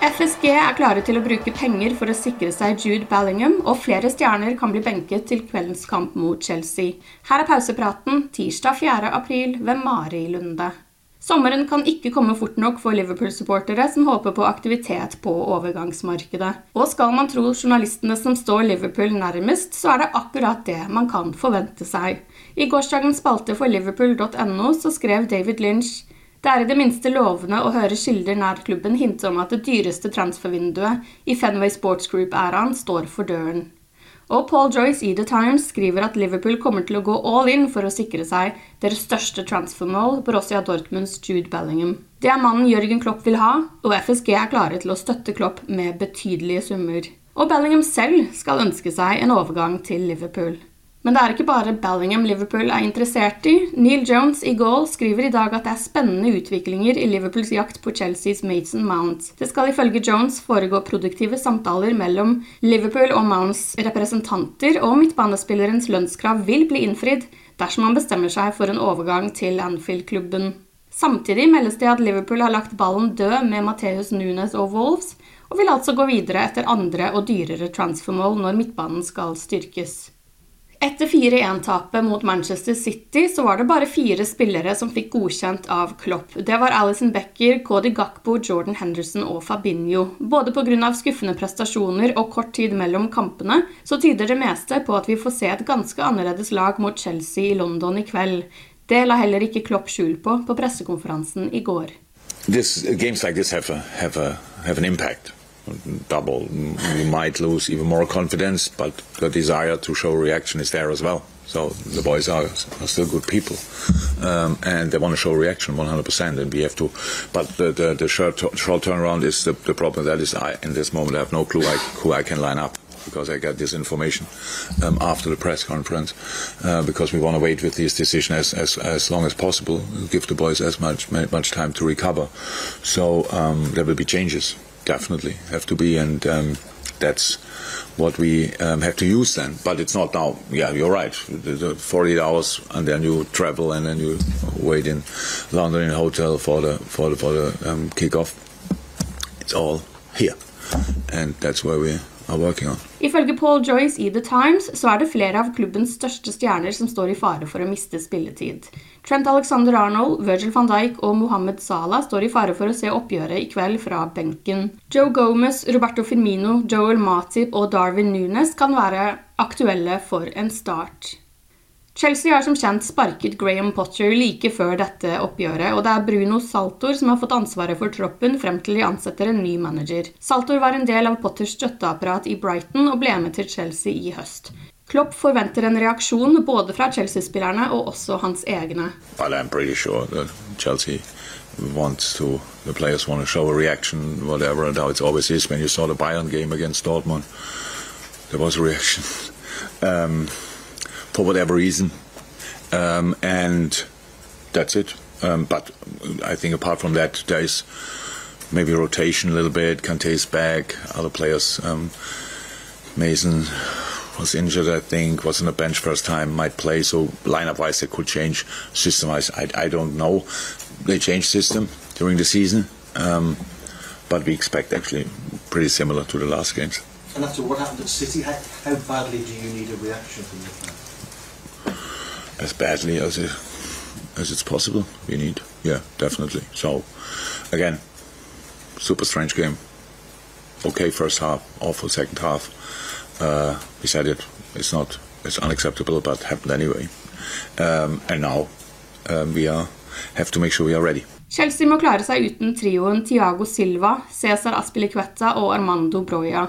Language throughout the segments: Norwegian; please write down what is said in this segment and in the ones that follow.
FSG er klare til å bruke penger for å sikre seg Jude Bellingham, og flere stjerner kan bli benket til kveldens kamp mot Chelsea. Her er pausepraten tirsdag 4. april ved Mari Lunde. Sommeren kan ikke komme fort nok for Liverpool-supportere som håper på aktivitet på overgangsmarkedet. Og skal man tro journalistene som står Liverpool nærmest, så er det akkurat det man kan forvente seg. I gårsdagens spalte for liverpool.no så skrev David Lynch det er i det minste lovende å høre kilder nær klubben hinte om at det dyreste transfervinduet i Fenway Sports Group-æraen står for døren. Og Paul Joyce i The Times skriver at Liverpool kommer til å gå all in for å sikre seg deres største transfermål, Borussia Dortmunds Jude Bellingham. Det er mannen Jørgen Klopp vil ha, og FSG er klare til å støtte Klopp med betydelige summer. Og Bellingham selv skal ønske seg en overgang til Liverpool. Men det er ikke bare Bellingham Liverpool er interessert i. Neil Jones i Goal skriver i dag at det er spennende utviklinger i Liverpools jakt på Chelseas Mason Mount. Det skal ifølge Jones foregå produktive samtaler mellom Liverpool og Mounts representanter, og midtbanespillerens lønnskrav vil bli innfridd dersom han bestemmer seg for en overgang til Anfield-klubben. Samtidig meldes det at Liverpool har lagt ballen død med Mateus Nunes og Wolves, og vil altså gå videre etter andre og dyrere transfermål når midtbanen skal styrkes. Etter 4-1-tapet mot Manchester City så var det bare fire spillere som fikk godkjent av Klopp. Det var Alison Becker, Cody Gakbo, Jordan Henderson og Fabinho. Både pga. skuffende prestasjoner og kort tid mellom kampene så tyder det meste på at vi får se et ganske annerledes lag mot Chelsea i London i kveld. Det la heller ikke Klopp skjul på på pressekonferansen i går. This, games like this have, impact. Double. We might lose even more confidence, but the desire to show reaction is there as well. So the boys are, are still good people, um, and they want to show reaction 100%. And we have to, but the the, the short, short turnaround is the, the problem. That is, I in this moment I have no clue I, who I can line up because I got this information um, after the press conference. Uh, because we want to wait with this decision as, as, as long as possible, give the boys as much much time to recover. So um, there will be changes definitely have to be, and um, that's what we um, have to use then. But it's not now. Yeah, you're right. The, the 48 hours, and then you travel, and then you wait in London in a hotel for the for the for the um, kickoff. It's all here, and that's where we are working. Ifølge Paul Joyce i The Times så er det flere av klubbens største stjerner som står i fare for å miste spilletid. Trent Alexander Arnold, Virgil van Dijk og Mohammed Salah står i fare for å se oppgjøret i kveld fra benken. Joe Gomez, Roberto Firmino, Joel Matip og Darwin Nunes kan være aktuelle for en start. Chelsea har som kjent sparket Graham Potter like før dette oppgjøret, og det er Bruno Saltor som har fått ansvaret for troppen frem til de ansetter en ny manager. Saltor var en del av Potters støtteapparat i Brighton og ble med til Chelsea i høst. Klopp forventer en reaksjon både fra Chelsea-spillerne og også hans egne. Well, I'm pretty sure that Chelsea wants to, the players want to show a reaction, whatever, and how it always is when you saw the Bayern game against Dortmund. There was a reaction. Um, for whatever reason. Um, and that's it. Um, but I think apart from that, there is maybe rotation a little bit. Kante's back, other players. Um, Mason was injured, I think, was on the bench first time, might play. So lineup wise, they could change. System wise, I, I don't know. They changed system during the season, um, but we expect actually pretty similar to the last games. And after what happened at City, how, how badly do you need a reaction from fans? As badly as it, as it's possible, we need. Yeah, definitely. So, again, super strange game. Okay, first half, awful second half. Uh, we said it. It's not. It's unacceptable, but happened anyway. Um, and now um, we are have to make sure we are ready. Chelsea må klare seg uten trioen Tiago Silva, Cæsar Aspilicueta og Armando Broya.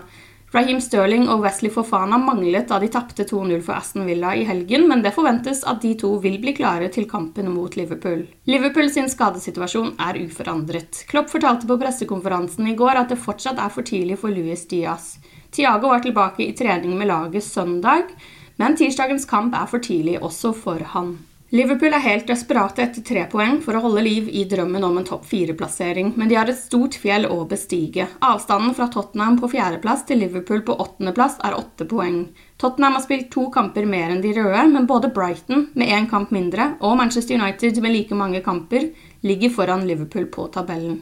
Raheem Sterling og Wesley Fofana manglet da de tapte 2-0 for Aston Villa i helgen, men det forventes at de to vil bli klare til kampen mot Liverpool. Liverpool sin skadesituasjon er uforandret. Klopp fortalte på pressekonferansen i går at det fortsatt er for tidlig for Luis Diaz. Tiago var tilbake i trening med laget søndag, men tirsdagens kamp er for tidlig også for han. Liverpool er helt desperate etter tre poeng for å holde liv i drømmen om en topp fire-plassering, men de har et stort fjell å bestige. Avstanden fra Tottenham på fjerdeplass til Liverpool på åttendeplass er åtte poeng. Tottenham har spilt to kamper mer enn de røde, men både Brighton med én kamp mindre og Manchester United med like mange kamper ligger foran Liverpool på tabellen.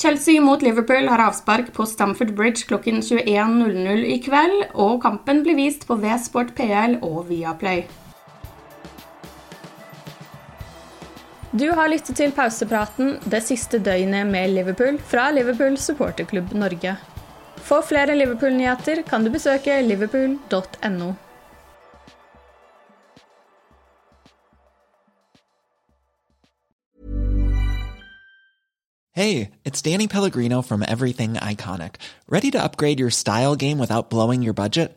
Chelsea mot Liverpool har avspark på Stamford Bridge klokken 21.00 i kveld, og kampen blir vist på V-Sport PL og Viaplay. Du har lyttet til pausepraten det siste døgnet med Liverpool fra Liverpool supporterklubb Norge. For flere Liverpool-nyheter kan du besøke liverpool.no. Hey, it's Danny Pellegrino from Everything Iconic. Ready to upgrade your style game without blowing your budget?